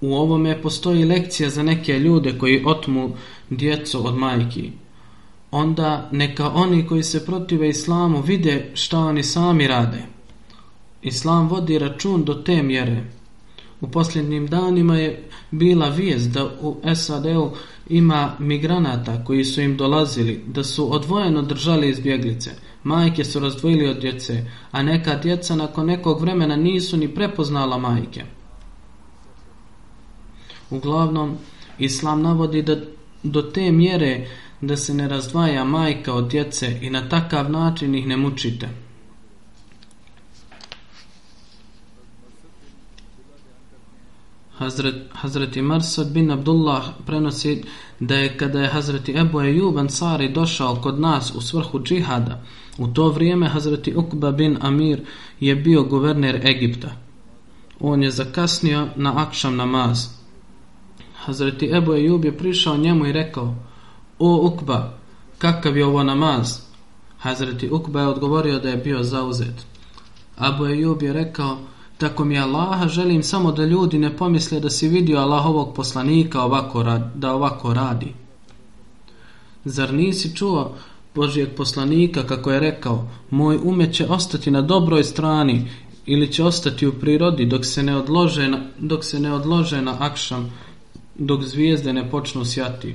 u ovome postoji lekcija za neke ljude koji otmu djecu od majki. Onda neka oni koji se protive islamu vide šta oni sami rade. Islam vodi račun do te mjere. U posljednjim danima je bila vijest da u SAD-u ima migranata koji su im dolazili, da su odvojeno držali izbjeglice. Majke su razdvojili od djece, a neka djeca nakon nekog vremena nisu ni prepoznala majke. Uglavnom, Islam navodi da do te mjere da se ne razdvaja majka od djece i na takav način ih ne mučite. Hazret, Hazreti Marsad bin Abdullah prenosi da je kada je Hazreti Ebu Ejub Ansari došao kod nas u svrhu džihada, u to vrijeme Hazreti Ukba bin Amir je bio guverner Egipta. On je zakasnio na akšam namaz. Hazreti Ebu Ejub je prišao njemu i rekao O Ukba, kakav je ovo namaz? Hazreti Ukba je odgovorio da je bio zauzet. Abu Ejub je rekao Tako mi Allaha želim samo da ljudi ne pomisle da si vidio Allahovog poslanika ovako rad, da ovako radi. Zar nisi čuo Božijeg poslanika kako je rekao moj ume će ostati na dobroj strani ili će ostati u prirodi dok se ne odlože na, dok se ne odlože na akšam dok zvijezde ne počnu sjati.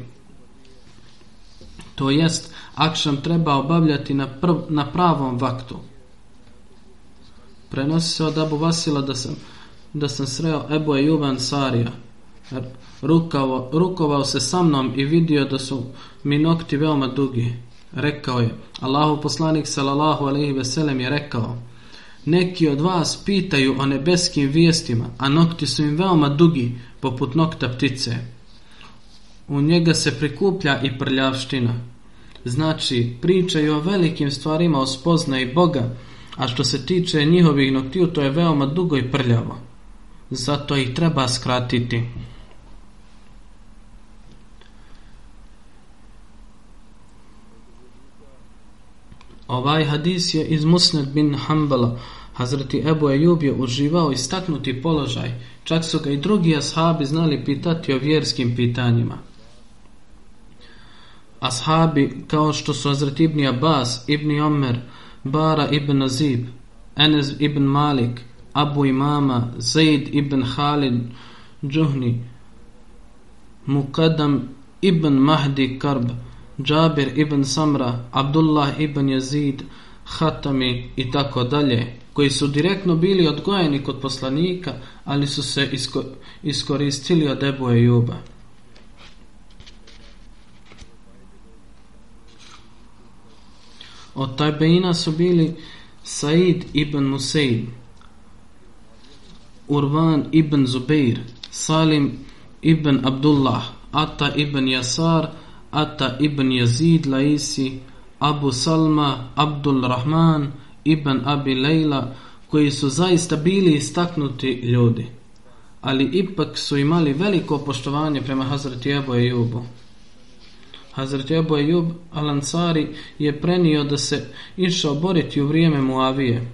To jest, akšam treba obavljati na, prv, na pravom vaktu. Prenosi se od Abu Vasila da sam, da sam sreo Ebu Ejub Sarija. Rukavo, rukovao se sa mnom i vidio da su mi nokti veoma dugi. Rekao je, Allahu poslanik sallallahu alaihi veselem je rekao, neki od vas pitaju o nebeskim vijestima, a nokti su im veoma dugi, poput nokta ptice. U njega se prikuplja i prljavština. Znači, pričaju o velikim stvarima o spoznaji Boga, a što se tiče njihovih noktiju, to je veoma dugo i prljavo. Zato ih treba skratiti. Ovaj hadis je iz Musnad bin Hanbala. Hazreti Ebu Ejub je uživao istaknuti položaj, čak su ga i drugi ashabi znali pitati o vjerskim pitanjima. Ashabi, kao što su Hazreti Ibn Abbas, Ibn Omer, Bara ibn Nazib, Enes ibn Malik, Abu Imama, Zaid ibn Halid, Džuhni, Mukadam ibn Mahdi Karb, Džabir ibn Samra, Abdullah ibn Jezid, Hatami i tako dalje, koji su direktno bili odgojeni kod poslanika, ali su se isko iskoristili od Ebu Ejuba. Od Tajbeina su bili Said ibn Musaid, Urvan ibn Zubeir, Salim ibn Abdullah, Atta ibn Yasar, Atta ibn Yazid Laisi, Abu Salma, Abdul Rahman, ibn Abi Leila, koji su zaista bili istaknuti ljudi, ali ipak su imali veliko poštovanje prema Hazreti Ebu Ejubu. Hazret Ebu Ejub Al-Ansari je prenio da se išao boriti u vrijeme Muavije.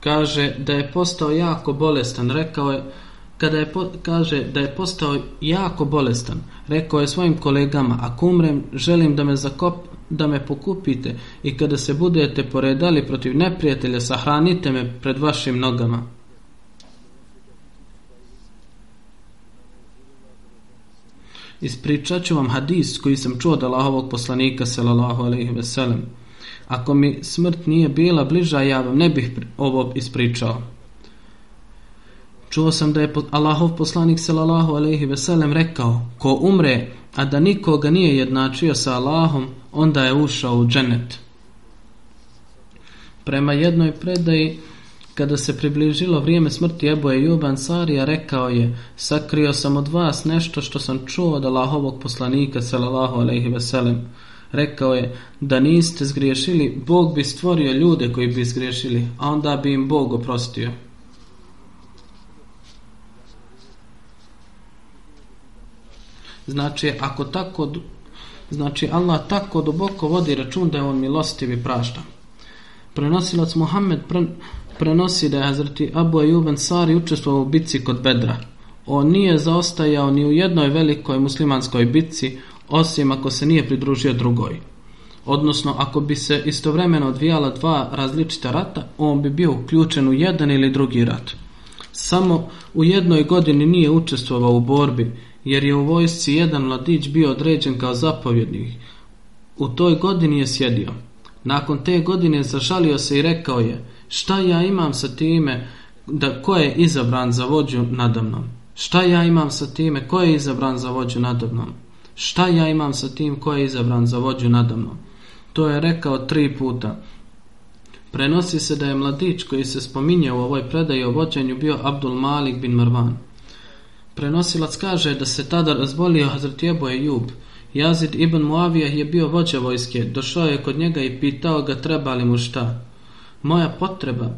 Kaže da je postao jako bolestan, rekao je kada je po, kaže da je postao jako bolestan, rekao je svojim kolegama, ako umrem, želim da me zakop, da me pokupite i kada se budete poredali protiv neprijatelja, sahranite me pred vašim nogama. Ispričat ću vam hadis koji sam čuo od Allahovog poslanika sallallahu alaihi ve sellem. Ako mi smrt nije bila bliža, ja vam ne bih ovo ispričao. Čuo sam da je Allahov poslanik sallallahu alaihi ve sellem rekao ko umre, a da nikoga nije jednačio sa Allahom, onda je ušao u dženet. Prema jednoj predaji, Kada se približilo vrijeme smrti Ebu Ejub Ansarija, rekao je, sakrio sam od vas nešto što sam čuo od Allahovog poslanika, salallahu alaihi veselem. Rekao je, da niste zgriješili, Bog bi stvorio ljude koji bi zgriješili, a onda bi im Bog oprostio. Znači, ako tako, znači Allah tako duboko vodi račun da je on milostiv i prašta. Prenosilac Muhammed pre, prenosi da je Hazreti Abu Ayyub Ansari učestvovao u bitci kod Bedra. On nije zaostajao ni u jednoj velikoj muslimanskoj bitci, osim ako se nije pridružio drugoj. Odnosno, ako bi se istovremeno odvijala dva različita rata, on bi bio uključen u jedan ili drugi rat. Samo u jednoj godini nije učestvovao u borbi, jer je u vojsci jedan mladić bio određen kao zapovjednik. U toj godini je sjedio. Nakon te godine zašalio se i rekao je, Šta ja imam sa time da ko je izabran za vođu nadamnom? Šta ja imam sa time ko je izabran za vođu nadamnom? Šta ja imam sa tim ko je izabran za vođu nadamnom? To je rekao tri puta. Prenosi se da je mladić koji se spominje u ovoj predaji o vođenju bio Abdul Malik bin Marvan. Prenosilac kaže da se tada razbolio Hazret Jebo Ejub. Jazid ibn Muavijah je bio vođa vojske. Došao je kod njega i pitao ga treba li mu šta. Moja potreba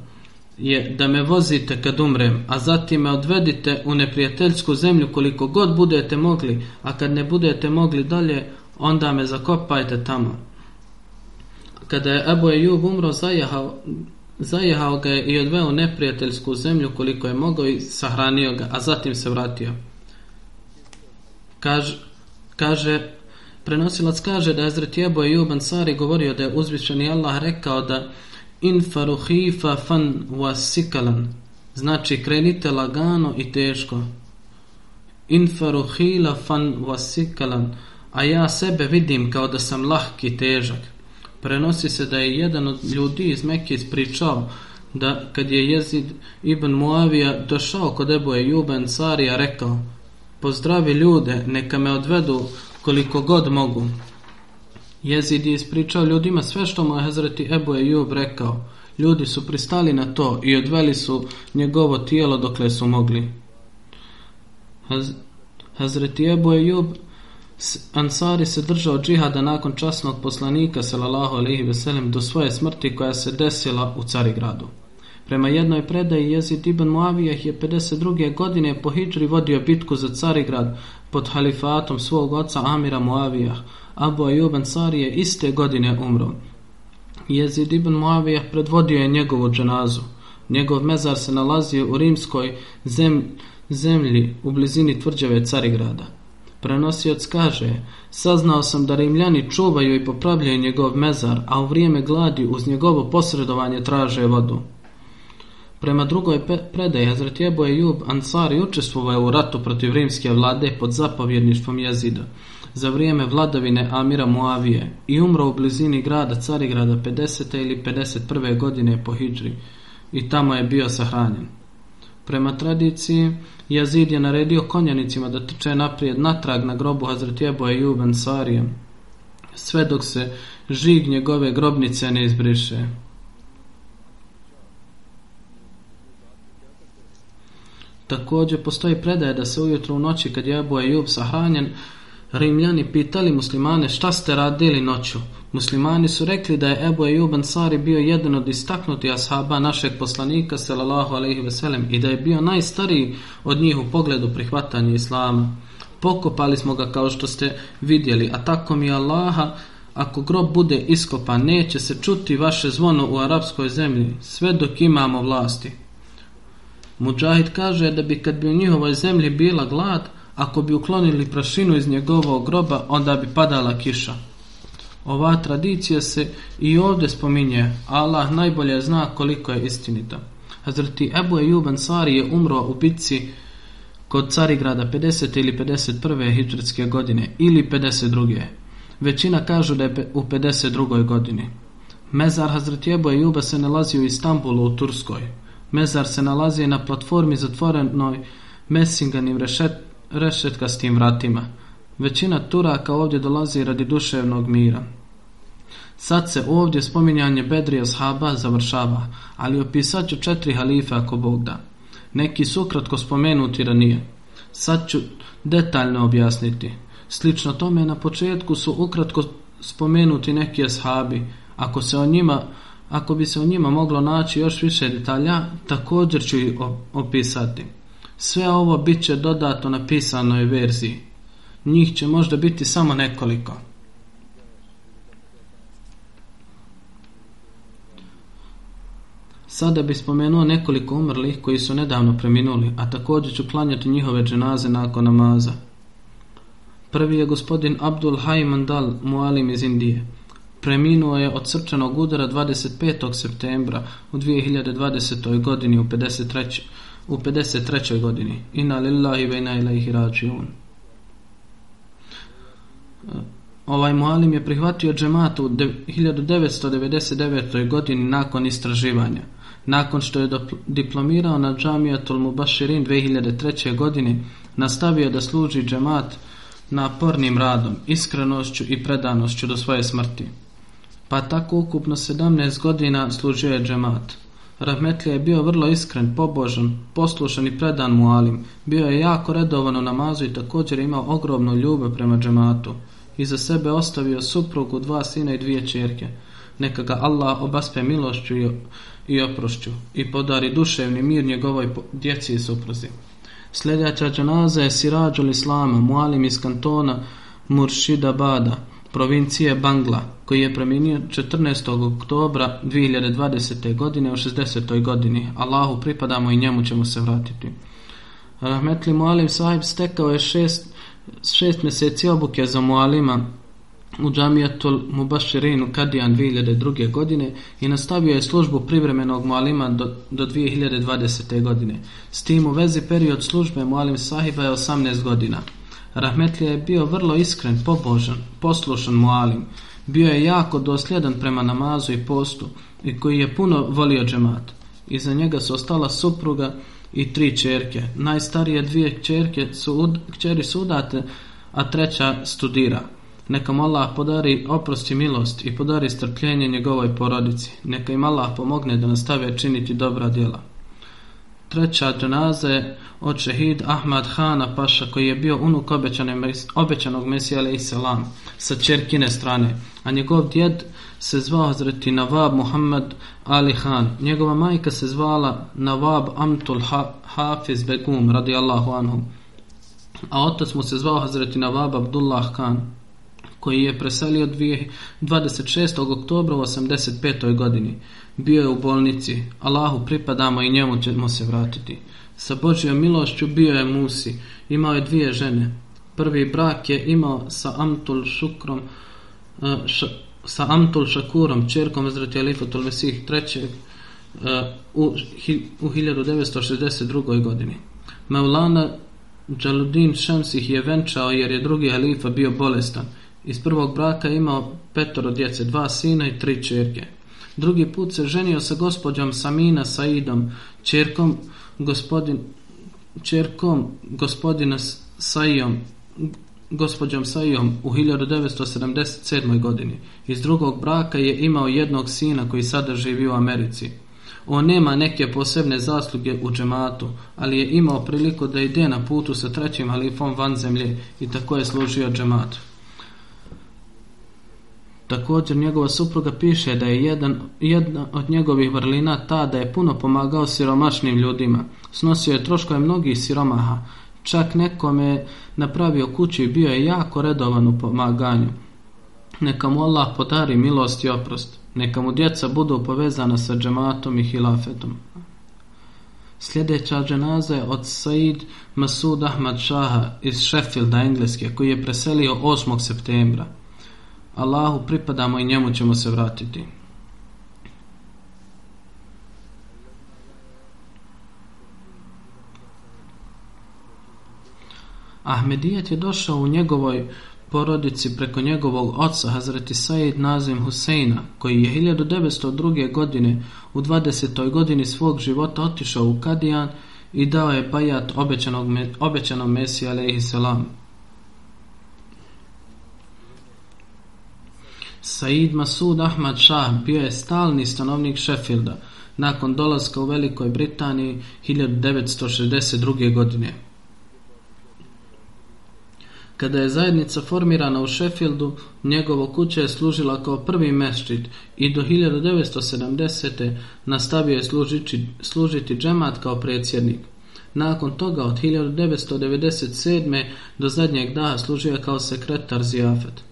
je da me vozite kad umrem, a zatim me odvedite u neprijateljsku zemlju koliko god budete mogli, a kad ne budete mogli dalje, onda me zakopajte tamo. Kada je Ebu Ejub umro, zajehao, zajehao ga je i odveo u neprijateljsku zemlju koliko je mogao i sahranio ga, a zatim se vratio. Kaže, kaže prenosilac kaže da je Ezreti Ebu Ejub Ansari govorio da je uzvišeni Allah rekao da infaru hifa fan wasikalan. Znači krenite lagano i teško. Infaru hila fan wasikalan. A ja sebe vidim kao da sam lahki i težak. Prenosi se da je jedan od ljudi iz Mekke ispričao da kad je Jezid ibn Muavija došao kod Ebu Ejub Ansarija rekao pozdravi ljude neka me odvedu koliko god mogu. Jezid je ispričao ljudima sve što mu je Hazreti Ebu Ejub rekao. Ljudi su pristali na to i odveli su njegovo tijelo dokle su mogli. Haz, Hazreti Ebu Ejub Ansari se držao džihada nakon časnog poslanika sallallahu alejhi ve sellem do svoje smrti koja se desila u Carigradu. Prema jednoj predaji Jezid ibn Muavijah je 52. godine po hidžri vodio bitku za Carigrad pod halifatom svog oca Amira Muavijah, Abu Ayyub Ansari je iste godine umro. Jezid ibn Muavijah predvodio je njegovu dženazu. Njegov mezar se nalazio u rimskoj zem, zemlji u blizini tvrđave Carigrada. Prenosioc kaže, saznao sam da rimljani čuvaju i popravljaju njegov mezar, a u vrijeme gladi uz njegovo posredovanje traže vodu. Prema drugoj predaji, Hazret Jebu Ejub Ansari učestvovao u ratu protiv rimske vlade pod zapovjedništvom jezida za vrijeme vladavine Amira Muavije i umro u blizini grada Carigrada 50. ili 51. godine po Hidžri i tamo je bio sahranjen. Prema tradiciji, Jazid je naredio konjanicima da trče naprijed natrag na grobu Hazret i Ejub Ansarija sve dok se žig njegove grobnice ne izbriše. Također postoji predaje da se ujutro u noći kad je Abu Ejub sahranjen, Rimljani pitali muslimane šta ste radili noću. Muslimani su rekli da je Ebu Ejub Ansari bio jedan od istaknuti ashaba našeg poslanika sallallahu alejhi ve sellem i da je bio najstariji od njih u pogledu prihvatanja islama. Pokopali smo ga kao što ste vidjeli, a tako mi Allaha, ako grob bude iskopan, neće se čuti vaše zvono u arapskoj zemlji, sve dok imamo vlasti. Mujahid kaže da bi kad bi u njihovoj zemlji bila glad, ako bi uklonili prašinu iz njegovog groba, onda bi padala kiša. Ova tradicija se i ovdje spominje, Allah najbolje zna koliko je istinita. Hazreti Ebu Ejub Ansari je umro u bitci kod Carigrada 50. ili 51. hijđarske godine ili 52. Većina kažu da je u 52. godini. Mezar Hazreti Ebu Ejuba se nalazi u Istanbulu u Turskoj. Mezar se nalazi na platformi zatvorenoj mesinganim rešet, rešetka s tim vratima. Većina Turaka ovdje dolazi radi duševnog mira. Sad se ovdje spominjanje Bedrija shaba završava, ali opisat ću četiri halife ako Bog da. Neki su kratko spomenuti ranije. Sad ću detaljno objasniti. Slično tome na početku su ukratko spomenuti neki ashabi. Ako se o njima Ako bi se o njima moglo naći još više detalja, također ću ih opisati. Sve ovo bit će dodato na pisanoj verziji. Njih će možda biti samo nekoliko. Sada bi spomenuo nekoliko umrlih koji su nedavno preminuli, a također ću klanjati njihove dženaze nakon namaza. Prvi je gospodin Abdul Haymandal Mualim iz Indije. Preminuo je od srčanog udara 25. septembra u 2020. godini u 53 u 53. godini. Inna lillahi ve inna ilaihi rađiun. Ovaj mualim je prihvatio džematu u 1999. godini nakon istraživanja. Nakon što je diplomirao na džamijatul Mubashirin 2003. godine, nastavio da služi džemat napornim radom, iskrenošću i predanošću do svoje smrti. Pa tako ukupno 17 godina služio je džemat. Rahmetlija je bio vrlo iskren, pobožan, poslušan i predan mualim. Bio je jako redovan u namazu i također imao ogromnu ljubav prema džematu. Iza sebe ostavio suprugu, dva sina i dvije čerke. Neka ga Allah obaspe milošću i, i oprošću i podari duševni mir njegovoj djeci i supruzi. Sljedeća džanaza je Sirađul Islama, mualim iz kantona Muršida Bada, provincije Bangla, koji je preminio 14. oktobra 2020. godine u 60. godini. Allahu pripadamo i njemu ćemo se vratiti. Rahmetli Mualim sahib stekao je šest, šest mjeseci obuke za Mualima u džamijatul Mubashirin u Kadijan 2002. godine i nastavio je službu privremenog Mualima do, do 2020. godine. S tim u vezi period službe Mualim sahiba je 18 godina. Rahmetlija je bio vrlo iskren, pobožan, poslušan Mualim. Bio je jako dosljedan prema namazu i postu i koji je puno volio džemat. Iza njega su ostala supruga i tri čerke. Najstarije dvije čerke su, kćeri su udate, a treća studira. Neka mu Allah podari oprost i milost i podari strpljenje njegovoj porodici. Neka im Allah pomogne da nastave činiti dobra djela. Treća dženaza je od šehid Ahmad Hana Paša koji je bio unuk obećanog Mesija alaih salam sa čerkine strane, a njegov djed se zvao Hazreti Nawab Muhammad Ali Khan. Njegova majka se zvala Nawab Amtul ha Hafiz Begum radijallahu anhu. A otac mu se zvao Hazreti Nawab Abdullah Khan koji je preselio 26. oktobra u 85. godini. Bio je u bolnici. Allahu pripadamo i njemu ćemo se vratiti. Sa Božjom milošću bio je Musi. Imao je dvije žene. Prvi brak je imao sa Amtul Šukrom, e, š, sa Amtul Šakurom, čerkom Zrati Alifatul Mesih trećeg e, u, u 1962. godini. Maulana Džaludin Šemsih je venčao jer je drugi halifa bio bolestan. Iz prvog braka imao petoro djece, dva sina i tri čerke. Drugi put se ženio sa gospođom Samina Saidom, čerkom gospodin, čerkom gospodina Saijom, gospođom Saijom u 1977. godini. Iz drugog braka je imao jednog sina koji sada živi u Americi. On nema neke posebne zasluge u džematu, ali je imao priliku da ide na putu sa trećim halifom van zemlje i tako je služio džematu. Također njegova supruga piše da je jedan, jedna od njegovih vrlina ta da je puno pomagao siromašnim ljudima. Snosio je troškove mnogih siromaha. Čak nekome napravio kuću i bio je jako redovan u pomaganju. Neka mu Allah podari milost i oprost. Neka mu djeca budu povezana sa džematom i hilafetom. Sljedeća dženaza je od Said Masud Ahmad Šaha iz Sheffielda, Engleske, koji je preselio 8. septembra. Allahu pripadamo i njemu ćemo se vratiti. Ahmedijet je došao u njegovoj porodici preko njegovog oca Hazreti Said Nazim Huseina, koji je 1902. godine u 20. godini svog života otišao u Kadijan i dao je pajat obećanog, obećanom Mesiju alaihi salam. Said Masud Ahmad Shah bio je stalni stanovnik Sheffielda nakon dolaska u Velikoj Britaniji 1962. godine. Kada je zajednica formirana u Sheffieldu, njegovo kuća je služila kao prvi mešćid i do 1970. nastavio je služiti, služiti džemat kao predsjednik. Nakon toga od 1997. do zadnjeg daha služio kao sekretar Zijafet.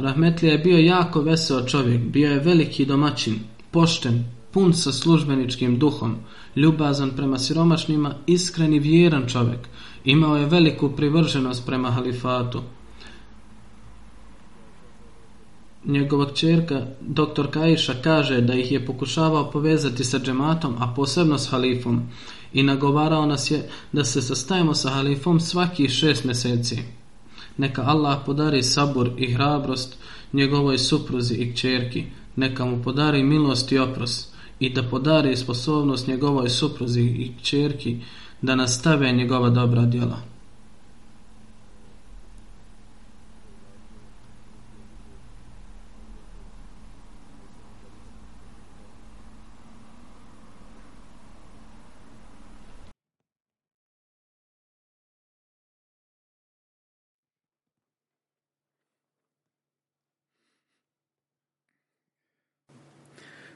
Rahmetlija je bio jako veseo čovjek, bio je veliki domaćin, pošten, pun sa službeničkim duhom, ljubazan prema siromašnima, iskren i vjeran čovjek. Imao je veliku privrženost prema halifatu. Njegova čerka, dr. Kaiša, kaže da ih je pokušavao povezati sa džematom, a posebno s halifom, i nagovarao nas je da se sastajemo sa halifom svaki šest mjeseci neka Allah podari sabor i hrabrost njegovoj supruzi i kćerki, neka mu podari milost i oprost i da podari sposobnost njegovoj supruzi i kćerki da nastave njegova dobra djela.